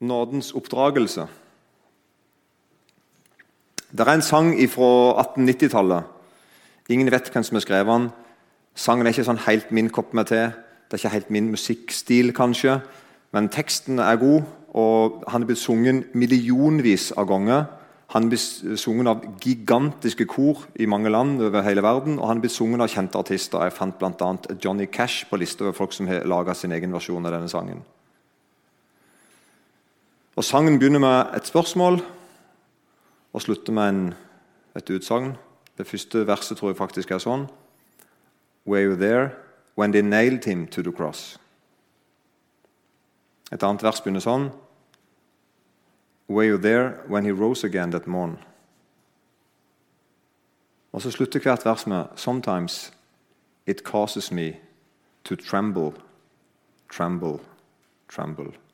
nådens oppdragelse. Det er en sang fra 1890-tallet. Ingen vet hvem som har skrevet den. Sangen er ikke sånn helt min kopp med te. Det er ikke helt min musikkstil, kanskje. Men teksten er god, og han er blitt sunget millionvis av ganger. Han er blitt sunget av gigantiske kor i mange land over hele verden. Og han er blitt sunget av kjente artister. Jeg fant bl.a. Johnny Cash på lista over folk som har laga sin egen versjon av denne sangen. Og Sangen begynner med et spørsmål og slutter med en, et utsagn. Det første verset tror jeg faktisk er sånn Were you there when they nailed him to the cross? Et annet vers begynner sånn Were you there when he rose again that morn? Og så slutter hvert vers med Sometimes it causes me to tremble, tremble, tremble.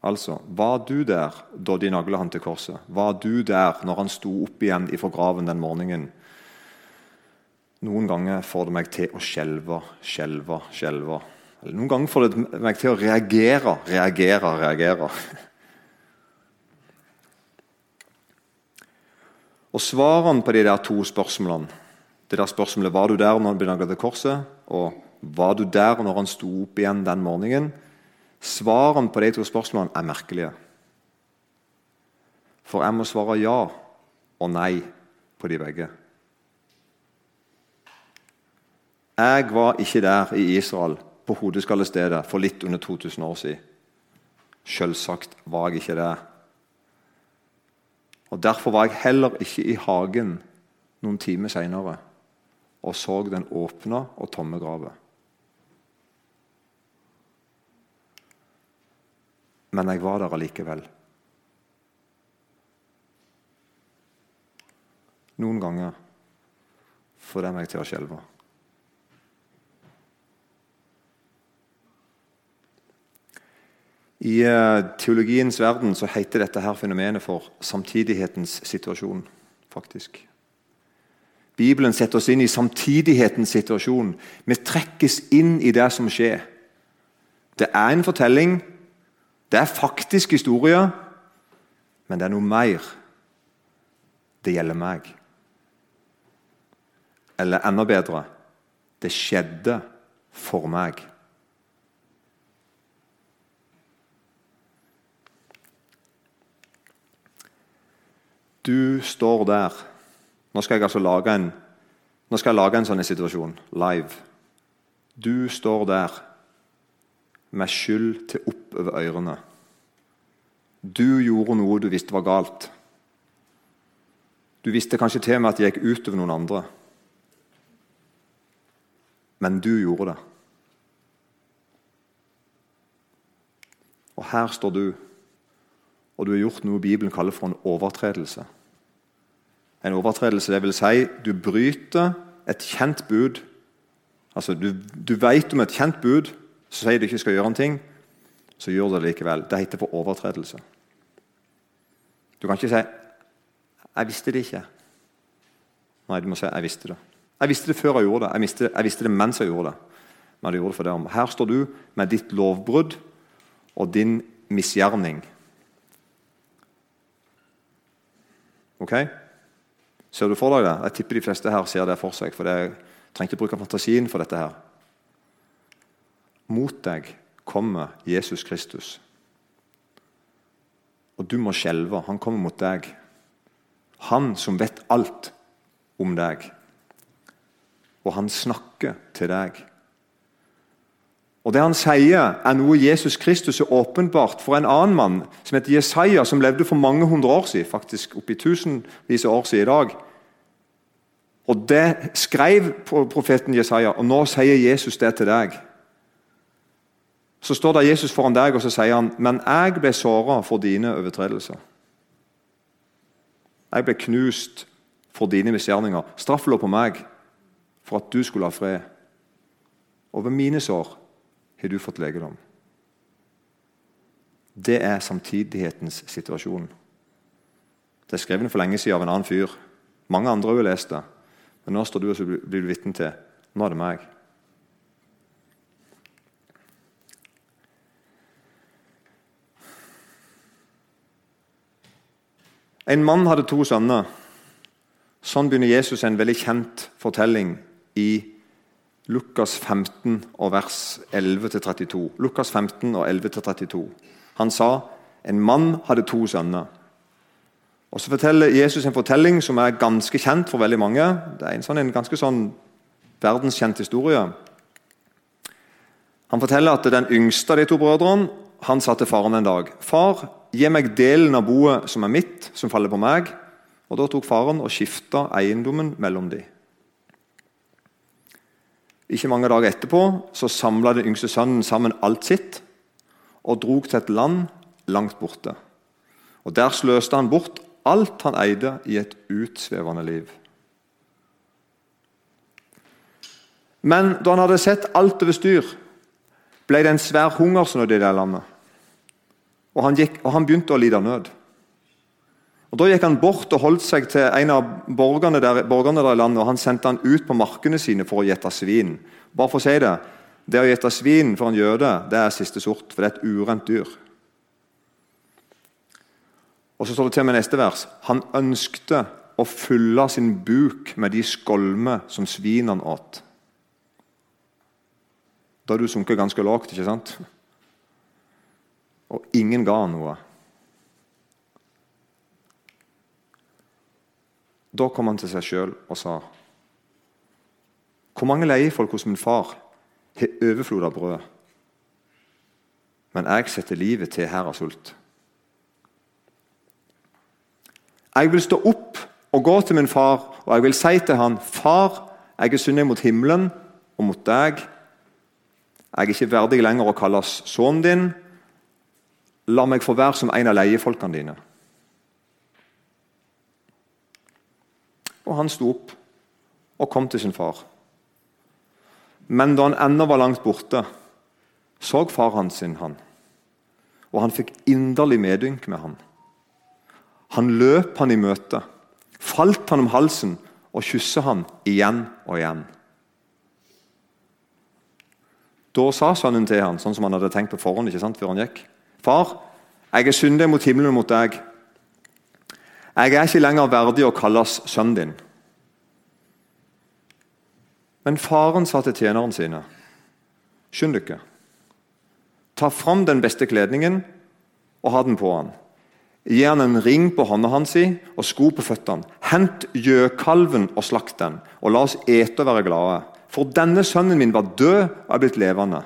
Altså, Var du der da de nagla han til korset? Var du der når han sto opp igjen ifra graven den morgenen? Noen ganger får det meg til å skjelve, skjelve, skjelve. Eller Noen ganger får det meg til å reagere, reagere, reagere. Og Svarene på de der to spørsmålene det der spørsmålet, Var du der når han ble nagla til korset? Og var du der når han sto opp igjen den morgenen? Svarene på de to spørsmålene er merkelige. For jeg må svare ja og nei på de begge. Jeg var ikke der i Israel på hodeskallestedet for litt under 2000 år siden. Selvsagt var jeg ikke det. Og Derfor var jeg heller ikke i hagen noen timer seinere og så den åpne og tomme grava. Men jeg var der allikevel. Noen ganger får det meg til å skjelve. I uh, teologiens verden så heter dette her fenomenet for samtidighetens situasjon. faktisk. Bibelen setter oss inn i samtidighetens situasjon. Vi trekkes inn i det som skjer. Det er en fortelling det er faktisk historie, men det er noe mer. Det gjelder meg. Eller enda bedre det skjedde for meg. Du står der. Nå skal jeg altså lage en, nå skal jeg lage en sånn situasjon live. Du står der med skyld til oppover ørene. Du gjorde noe du visste var galt. Du visste kanskje til og med at det gikk utover noen andre. Men du gjorde det. Og her står du, og du har gjort noe Bibelen kaller for en overtredelse. En overtredelse, det vil si du bryter et kjent bud. Altså, Du, du vet om et kjent bud, så sier du ikke skal gjøre en ting, så gjør du det likevel. Det heter for overtredelse. Du kan ikke si 'Jeg visste det ikke'. Nei, du må si 'Jeg visste det'. Jeg visste det før jeg gjorde det. Jeg visste, jeg visste det mens jeg gjorde det. Men jeg gjorde det for det om. Her står du med ditt lovbrudd og din misgjerning. Ok? Ser du for deg det? Jeg tipper de fleste her ser det for seg. for det trenger ikke bruke fantasien for dette her. Mot deg kommer Jesus Kristus. Og du må skjelve. Han kommer mot deg. Han som vet alt om deg. Og han snakker til deg. Og Det han sier, er noe Jesus Kristus er åpenbart for en annen mann som heter Jesaja, som levde for mange hundre år siden, faktisk oppi tusenvis av år siden i dag. Og Det skrev profeten Jesaja, og nå sier Jesus det til deg. Så står det Jesus foran deg og så sier han, 'Men jeg ble såra for dine overtredelser.' Jeg ble knust for dine misgjerninger. Straffen lå på meg for at du skulle ha fred. Over mine sår har du fått legedom. Det er samtidighetens situasjon. Det er skrevet for lenge siden av en annen fyr. Mange andre har jo lest det. Men nå står du og blir vitne til nå er det meg. En mann hadde to sønner. Sånn begynner Jesus en veldig kjent fortelling i Lukas 15 og vers 11-32. Lukas 15 og 11-32. Han sa en mann hadde to sønner. Og Så forteller Jesus en fortelling som er ganske kjent for veldig mange. Det er en, sånn, en ganske sånn verdenskjent historie. Han forteller at den yngste av de to brødrene han sa til faren en dag Far, gi meg delen av boet som er mitt, som faller på meg. Og Da tok faren og skifta eiendommen mellom de. Ikke mange dager etterpå så samla den yngste sønnen sammen alt sitt og drog til et land langt borte. Og Der sløste han bort alt han eide i et utsvevende liv. Men da han hadde sett alt over styr, ble det en svær hungersnød i det landet. Og han, gikk, og han begynte å lide nød. Og Da gikk han bort og holdt seg til en av borgerne der, borgerne der i landet, og han sendte han ut på markene sine for å gjette svin. Bare for å si det, det å gjette svin for en jøde det er siste sort, for det er et urent dyr. Og Så står det til med neste vers Han ønskte å fylle sin buk med de skolmer som svinene åt. Da har du sunket ganske lavt, ikke sant? Og ingen ga noe. Da kom han til seg sjøl og sa Hvor mange leiefolk hos min far har overflod av brød, men jeg setter livet til her av sult. Jeg vil stå opp og gå til min far, og jeg vil si til han, Far, jeg er syndig mot himmelen og mot deg. Jeg er ikke verdig lenger å kalles sønnen din. La meg få være som en av leiefolkene dine. Og han sto opp og kom til sin far. Men da han ennå var langt borte, så far hans sin han, og han fikk inderlig medynk med han. Han løp han i møte, falt han om halsen og kysset han igjen og igjen. Da sa sønnen til han, sånn som han hadde tenkt på forhånd ikke sant, før han gikk. Far, jeg er syndig mot himmelen og mot deg. Jeg er ikke lenger verdig å kalles sønnen din. Men faren sa til tjeneren sine, skynd dere. Ta fram den beste kledningen og ha den på han. Gi han en ring på hånda hans og sko på føttene. Hent gjøkalven og slakt den, og la oss ete og være glade. For denne sønnen min var død og er blitt levende.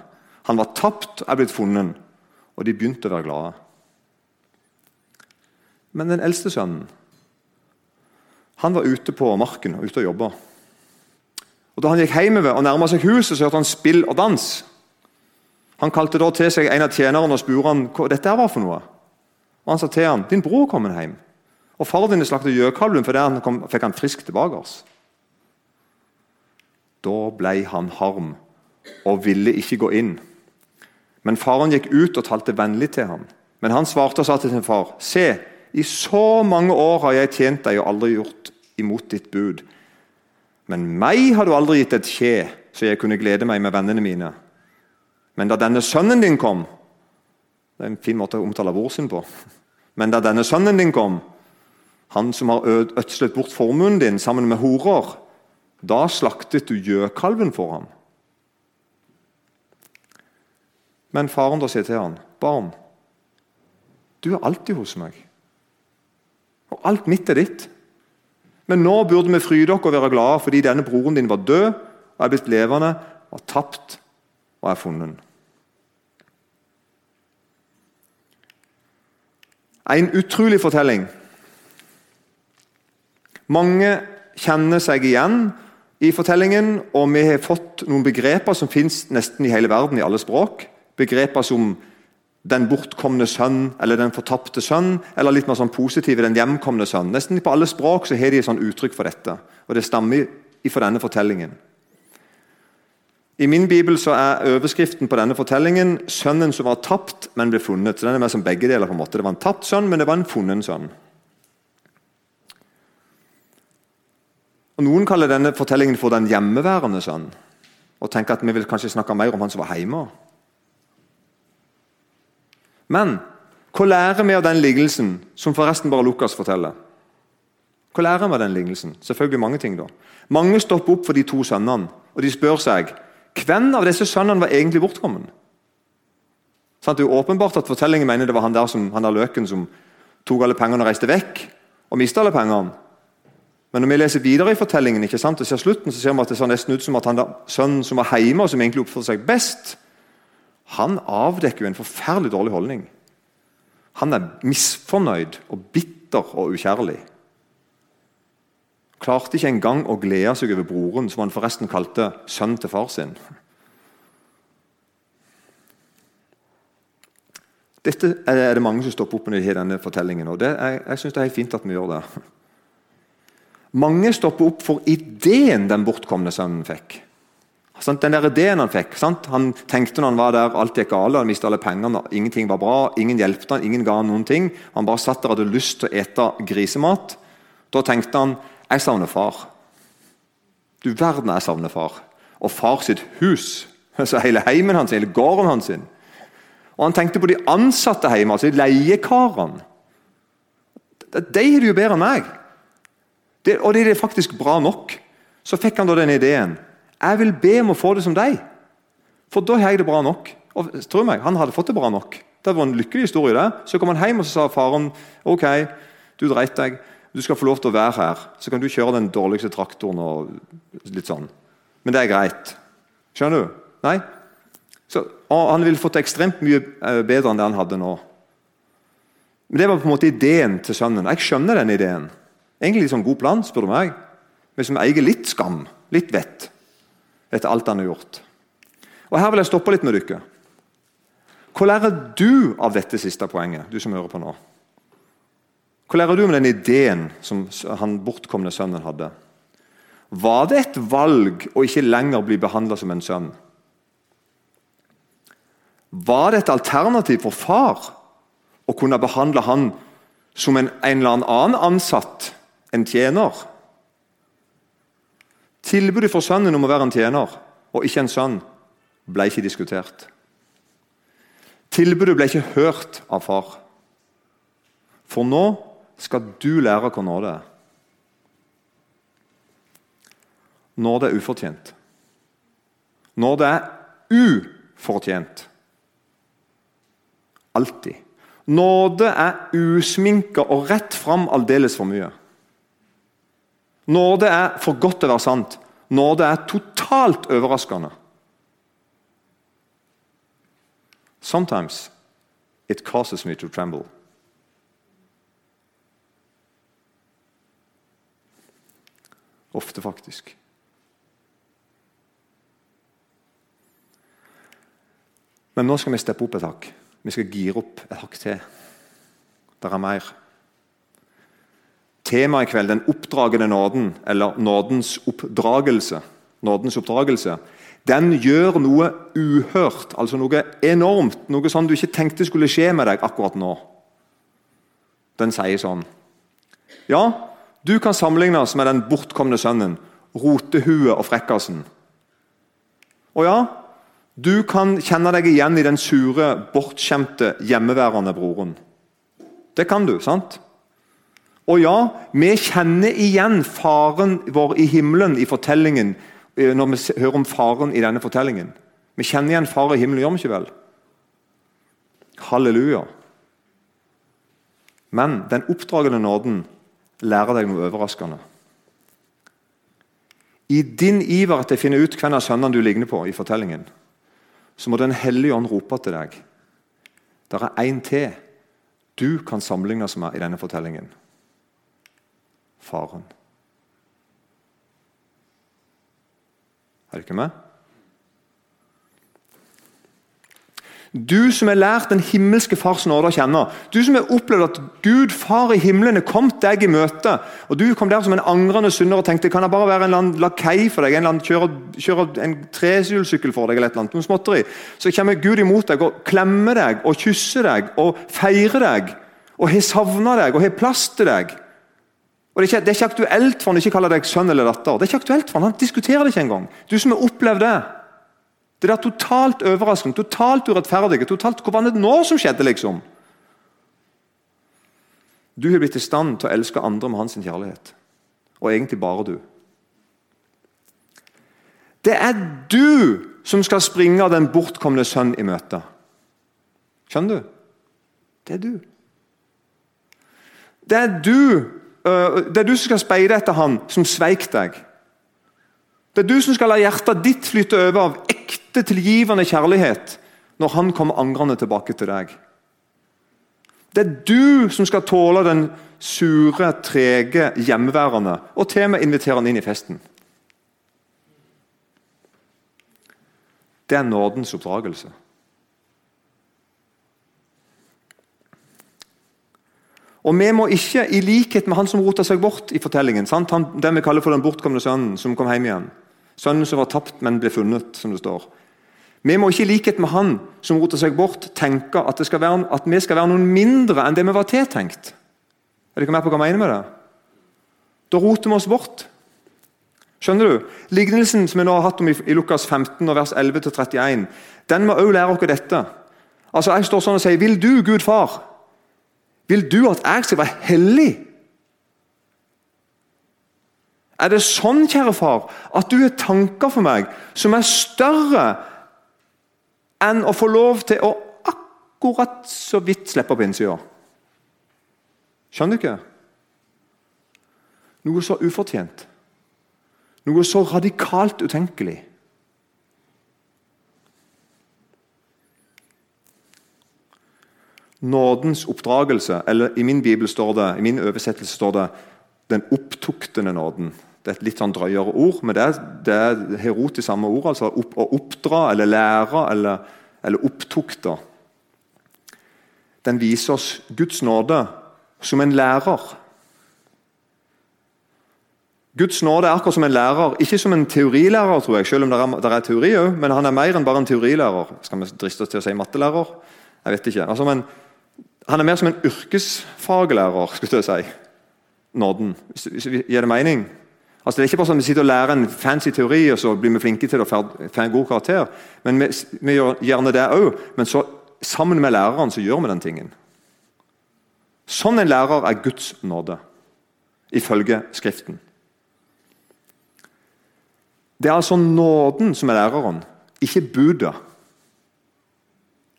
Han var tapt og er blitt funnet. Og de begynte å være glade. Men den eldste sønnen han var ute på marken ute og jobba. Og Da han gikk hjemover og nærma seg huset, så hørte han spill og dans. Han kalte da til seg en av tjenerne og spurte han, hva dette var for noe. Og Han sa til han, 'Din bror kom hjem.' Og far din slaktet gjøkalven, for der han kom, fikk han frisk tilbake. oss. Da ble han harm og ville ikke gå inn. Men faren gikk ut og talte vennlig til ham. Men han svarte og sa til sin far.: Se, i så mange år har jeg tjent deg og aldri gjort imot ditt bud. Men meg har du aldri gitt et kje, så jeg kunne glede meg med vennene mine. Men da denne sønnen din kom Det er en fin måte å omtale bror sin på. Men da denne sønnen din kom, han som har ødslet bort formuen din sammen med horer, da slaktet du gjøkalven for ham. Men faren da sier til han, 'Barn, du er alltid hos meg, og alt mitt er ditt.' Men nå burde vi fryde dere og være glade fordi denne broren din var død og er blitt levende, var tapt og er funnet. En utrolig fortelling. Mange kjenner seg igjen i fortellingen, og vi har fått noen begreper som fins nesten i hele verden, i alle språk. Begreper som 'den bortkomne sønn' eller 'den fortapte sønn', eller litt mer sånn positive 'den hjemkomne sønn'. Nesten på alle språk så har de et sånn uttrykk for dette, og det stammer fra denne fortellingen. I min bibel så er overskriften på denne fortellingen 'Sønnen som var tapt, men ble funnet'. Så den er mer som begge deler. på en måte. Det var en tapt sønn, men det var en funnet sønn. Og Noen kaller denne fortellingen for 'den hjemmeværende sønn', og tenker at vi vil kanskje snakke mer om han som var hjemme. Men hva lærer vi av den lignelsen, som forresten bare Lukas forteller? Hva lærer vi av den lignelsen? Selvfølgelig mange ting. da. Mange stopper opp for de to sønnene, og de spør seg hvem av disse sønnene var egentlig bortkommen. Sånn, Det er jo åpenbart at fortellingen mener det var han der, som, han der løken som tok alle pengene og reiste vekk, og mista alle pengene. Men når vi leser videre i fortellingen, ikke sant, og ser slutten, så ser vi at det ser nesten ut som at han der, sønnen som var hjemme, og som egentlig oppførte seg best, han avdekker jo en forferdelig dårlig holdning. Han er misfornøyd og bitter og ukjærlig. Klarte ikke engang å glede seg over broren, som han forresten kalte sønnen til far sin. Dette er det mange som stopper opp med i denne fortellingen. og det, Jeg, jeg synes det er helt fint at vi gjør det. Mange stopper opp for ideen den bortkomne sønnen fikk. Den der ideen Han fikk, sant? Han tenkte når han var der, alt gikk galt, han mistet alle pengene, ingenting var bra, ingen hjelpte han, ingen ga han noen ting. Han bare satt der og hadde lyst til å ete grisemat. Da tenkte han jeg savner far. Du verden, jeg savner far. Og far sitt hus. Altså hele heimen hans, hele gården hans. Og Han tenkte på de ansatte hjemme, altså leiekarene. De har det jo bedre enn meg. Det, og det er faktisk bra nok. Så fikk han da den ideen. Jeg vil be om å få det som deg, for da har jeg det bra nok. Og tro meg, Han hadde fått det bra nok. Det var en lykkelig historie. det. Så kom han hjem og så sa faren ok, du dreit deg, du skal få lov til å være her. Så kan du kjøre den dårligste traktoren. og litt sånn. Men det er greit. Skjønner du? Nei? Så, han ville fått det ekstremt mye eh, bedre enn det han hadde nå. Men Det var på en måte ideen til sønnen. Jeg skjønner den ideen. Egentlig sånn god plan, spør du meg. Men som eier litt skam, litt vett, etter alt han har gjort. Og Her vil jeg stoppe litt med dere. Hva lærer du av dette siste poenget, du som hører på nå? Hva lærer du om den ideen som han bortkomne sønnen hadde? Var det et valg å ikke lenger bli behandla som en sønn? Var det et alternativ for far å kunne behandle han som en, en eller annen ansatt en tjener. Tilbudet for sønnen om å være en tjener og ikke en sønn ble ikke diskutert. Tilbudet ble ikke hørt av far. For nå skal du lære hva nåde er. Nåde er ufortjent. Nåde er ufortjent. Alltid. Nåde er usminka og rett fram aldeles for mye. Nåde er for godt til å være sant. Nåde er totalt overraskende. Sometimes it causes me to tremble. Ofte, faktisk. Men nå skal vi steppe opp et hakk. Vi skal gire opp et hakk til. Det er mer. Temaet i kveld, den oppdragende nåden, eller nådens oppdragelse, nådens oppdragelse, den gjør noe uhørt, altså noe enormt. Noe sånn du ikke tenkte skulle skje med deg akkurat nå. Den sier sånn Ja, du kan sammenlignes med den bortkomne sønnen, rotehuet og frekkasen. Og ja, du kan kjenne deg igjen i den sure, bortskjemte, hjemmeværende broren. Det kan du, sant? Og ja, vi kjenner igjen faren vår i himmelen i fortellingen eh, når vi hører om faren i denne fortellingen. Vi kjenner igjen far i himmelen, gjør vi ikke vel? Halleluja. Men den oppdragende nåden lærer deg noe overraskende. I din iver etter å finne ut hvem av sønnene du ligner på i fortellingen, så må Den hellige ånd rope til deg. Det er én til du kan sammenlignes med i denne fortellingen faren. Er du ikke med? Du som har lært den himmelske Fars nåde å kjenne. Du som har opplevd at Gud, Far i himmelen, har kommet deg i møte. og Du kom der som en angrende synder og tenkte kan jeg bare være en lakei for deg, en eller kjøre, kjøre en trehjulssykkel for deg, eller et eller annet, noe småtteri. Så kommer Gud imot deg og klemmer deg og kysser deg og feirer deg. Og har savna deg og har plass til deg. Og det er, ikke, det er ikke aktuelt for han ikke kaller deg sønn eller datter. Det er ikke aktuelt for Han han diskuterer det ikke engang. Du som har opplevd det. Det er totalt overraskende, totalt urettferdige. totalt, Hvor var det nå som skjedde, liksom? Du har blitt i stand til å elske andre med hans kjærlighet. og egentlig bare du. Det er du som skal springe den bortkomne sønn i møte. Skjønner du? Det er du. Det er du, det er du som skal speide etter han som sveik deg. Det er du som skal la hjertet ditt flyte over av ekte, tilgivende kjærlighet når han kommer angrende tilbake til deg. Det er du som skal tåle den sure, trege hjemmeværende og til og med invitere han inn i festen. Det er nådens oppdragelse. Og Vi må ikke, i likhet med han som rota seg bort i fortellingen, sant? Han, den vi kaller for den bortkomne sønnen som kom hjem igjen, sønnen som var tapt, men ble funnet, som det står. Vi må ikke i likhet med han som rota seg bort, tenke at, være, at, vi skal være noen mindre enn det vi var tiltenkt. Er dere med på hva jeg mener med det? Da roter vi oss bort. Skjønner du? Lignelsen som vi nå har hatt om i, i Lukas 15, vers 11-31, den må også lære oss dette. Altså, Jeg står sånn og sier, 'Vil du, Gud far, vil du at jeg skal være hellig?' Er det sånn, kjære far, at du har tanker for meg som er større enn å få lov til å akkurat så vidt slippe på innsida? Skjønner du ikke? Noe så ufortjent. Noe så radikalt utenkelig. Nådens oppdragelse, eller i min bibel står det, i min oversettelse står det 'den opptuktende nåden'. Det er et litt sånn drøyere ord, men det er, det er herot i samme ord. altså opp, Å oppdra eller lære eller, eller opptukte. Den viser oss Guds nåde som en lærer. Guds nåde er akkurat som en lærer, ikke som en teorilærer, tror jeg, selv om det er, det er teori òg, men han er mer enn bare en teorilærer. Skal vi driste oss til å si mattelærer? Jeg vet ikke. Altså, men, han er mer som en yrkesfaglærer, skulle jeg si. Nåden. Gir det mening? Altså, det er ikke bare sånn at Vi sitter og lærer en fancy teori og så blir vi flinke til å få en god karakter. Men Vi, vi gjør gjerne det òg, men så, sammen med læreren så gjør vi den tingen. Sånn en lærer er Guds nåde, ifølge Skriften. Det er altså nåden som er læreren, ikke budet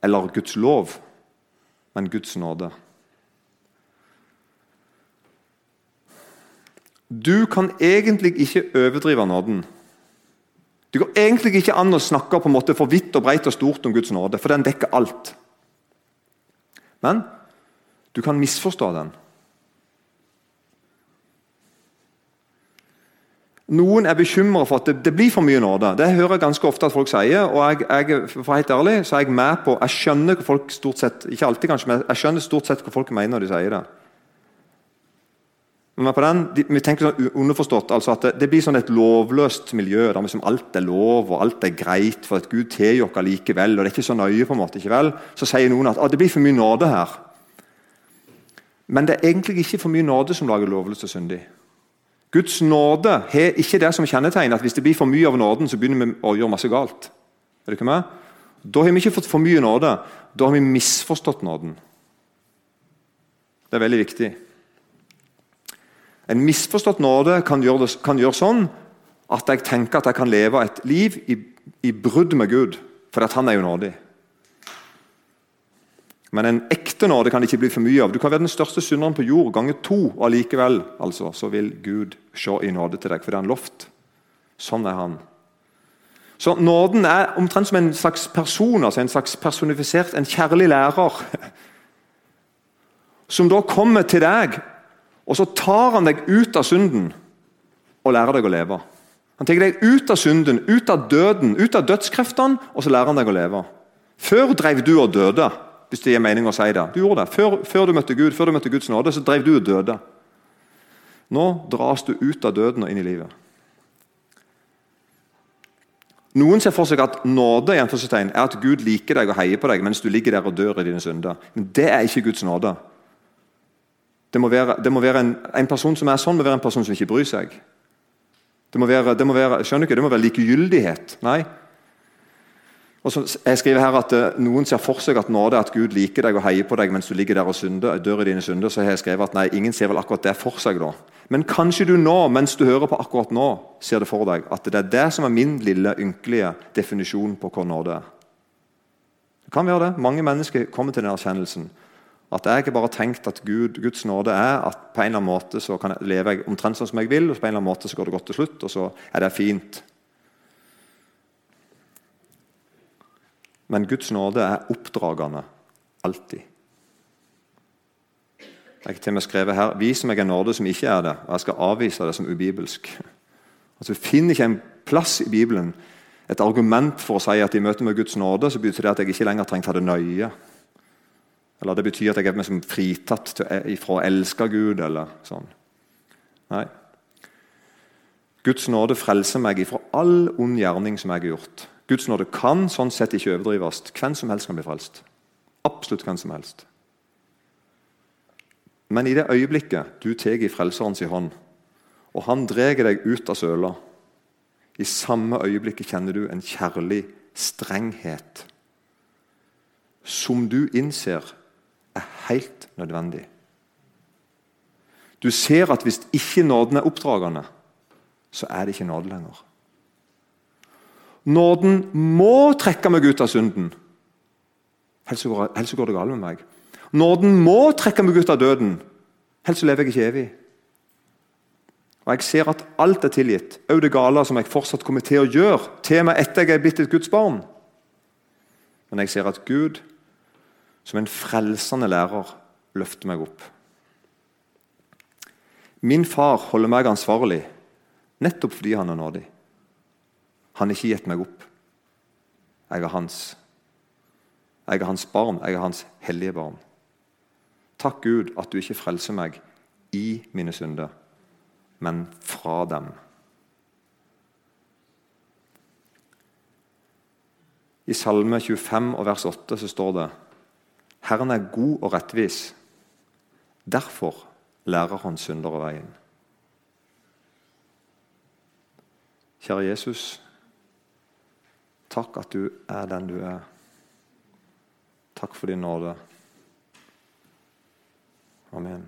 eller Guds lov, men Guds nåde. Du kan egentlig ikke overdrive nåden. Det går egentlig ikke an å snakke på en måte for vidt og breit og stort om Guds nåde, for den dekker alt. Men du kan misforstå den. Noen er bekymra for at det, det, blir for mye nåde. Det hører jeg ganske ofte at folk sier. og jeg, jeg, for helt ærlig, så er jeg med på, jeg skjønner folk stort sett ikke alltid kanskje, men jeg skjønner stort sett hva folk mener når de sier det. Men på den, vi tenker sånn underforstått altså at det, det, blir sånn et lovløst miljø der liksom alt er lov og alt er greit, for at Gud tilgir oss likevel. og det er ikke så nøye på en måte, ikke vel? Så sier noen at det blir for mye nåde her. Men det er egentlig ikke for mye nåde som lager lovløst og syndig. Guds nåde har ikke det som kjennetegn at hvis det blir for mye av nåden, så begynner vi å gjøre masse galt. Er det ikke med? Da har vi ikke fått for mye nåde. Da har vi misforstått nåden. Det er veldig viktig. En misforstått nåde kan gjøre, det, kan gjøre sånn at jeg tenker at jeg kan leve et liv i, i brudd med Gud, fordi han er jo nådig. Men en ekte nåde kan det ikke bli for mye av. Du kan være den største synderen på jord ganger to, og allikevel altså, så vil Gud se i nåde til deg, for det er han lovt. Sånn er han. Så Nåden er omtrent som en slags person, altså en slags personifisert, en kjærlig lærer. Som da kommer til deg, og så tar han deg ut av synden og lærer deg å leve. Han tar deg ut av synden, ut av døden, ut av dødskreftene, og så lærer han deg å leve. Før drev du og døde hvis det gir mening å si det. Du gjorde det. Før, før, du møtte Gud, før du møtte Guds nåde, så drev du og døde. Nå dras du ut av døden og inn i livet. Noen ser for seg at nåde er at Gud liker deg og heier på deg mens du ligger der og dør i dine synder. Men det er ikke Guds nåde. Det må være, det må være en, en, person som er sånn, må være en person som ikke bryr seg. Det må være, det må være, skjønner du ikke, det må være likegyldighet. Nei. Og så jeg skriver her at uh, Noen ser for seg at nåde er at Gud liker deg og heier på deg mens du ligger der og synder, dør i dine synder. Så har jeg skrevet at nei, ingen ser vel akkurat det for seg. da. Men kanskje du nå, mens du hører på akkurat nå, ser det for deg at det er det som er min lille, ynkelige definisjon på hva nåde er. Det kan være det. Mange mennesker kommer til den erkjennelsen. At jeg ikke bare har tenkt at Gud, Guds nåde er at på en eller annen måte så kan jeg leve omtrent sånn som jeg vil, og på en eller annen måte så går det godt til slutt, og så er det fint. Men Guds nåde er oppdragende alltid. Jeg har til og med skrevet her Vis meg en nåde som ikke er det, og jeg skal avvise det som ubibelsk. Altså, Du finner ikke en plass i Bibelen et argument for å si at i møte med Guds nåde så betyr det at jeg ikke lenger trenger ta det nøye. Eller det betyr at jeg er liksom fritatt fra å elske Gud, eller sånn. Nei. Guds nåde frelser meg ifra all ond gjerning som jeg har gjort. Guds nåde kan sånn sett ikke overdrives. Hvem som helst kan bli frelst. Absolutt hvem som helst. Men i det øyeblikket du tar i Frelserens hånd, og han drar deg ut av søla, i samme øyeblikket kjenner du en kjærlig strenghet som du innser er helt nødvendig. Du ser at hvis ikke nåden er oppdragende, så er det ikke nåde lenger. Nåden må trekke meg ut av synden. Ellers går, går det galt med meg. Nåden må trekke meg ut av døden. Ellers lever jeg ikke evig. Og Jeg ser at alt er tilgitt, òg det gale som jeg fortsatt kommer til å gjøre, til meg etter jeg er blitt et Guds barn. Men jeg ser at Gud, som en frelsende lærer, løfter meg opp. Min far holder meg ansvarlig nettopp fordi han er nådig. Han har ikke gitt meg opp. Jeg er hans. Jeg er hans barn, jeg er hans hellige barn. Takk, Gud, at du ikke frelser meg i mine synder, men fra dem. I Salme 25 og vers 8 så står det Herren er god og rettvis. Derfor lærer han syndere veien. Kjære Jesus. Takk at du er den du er. Takk for din nåde. Amen.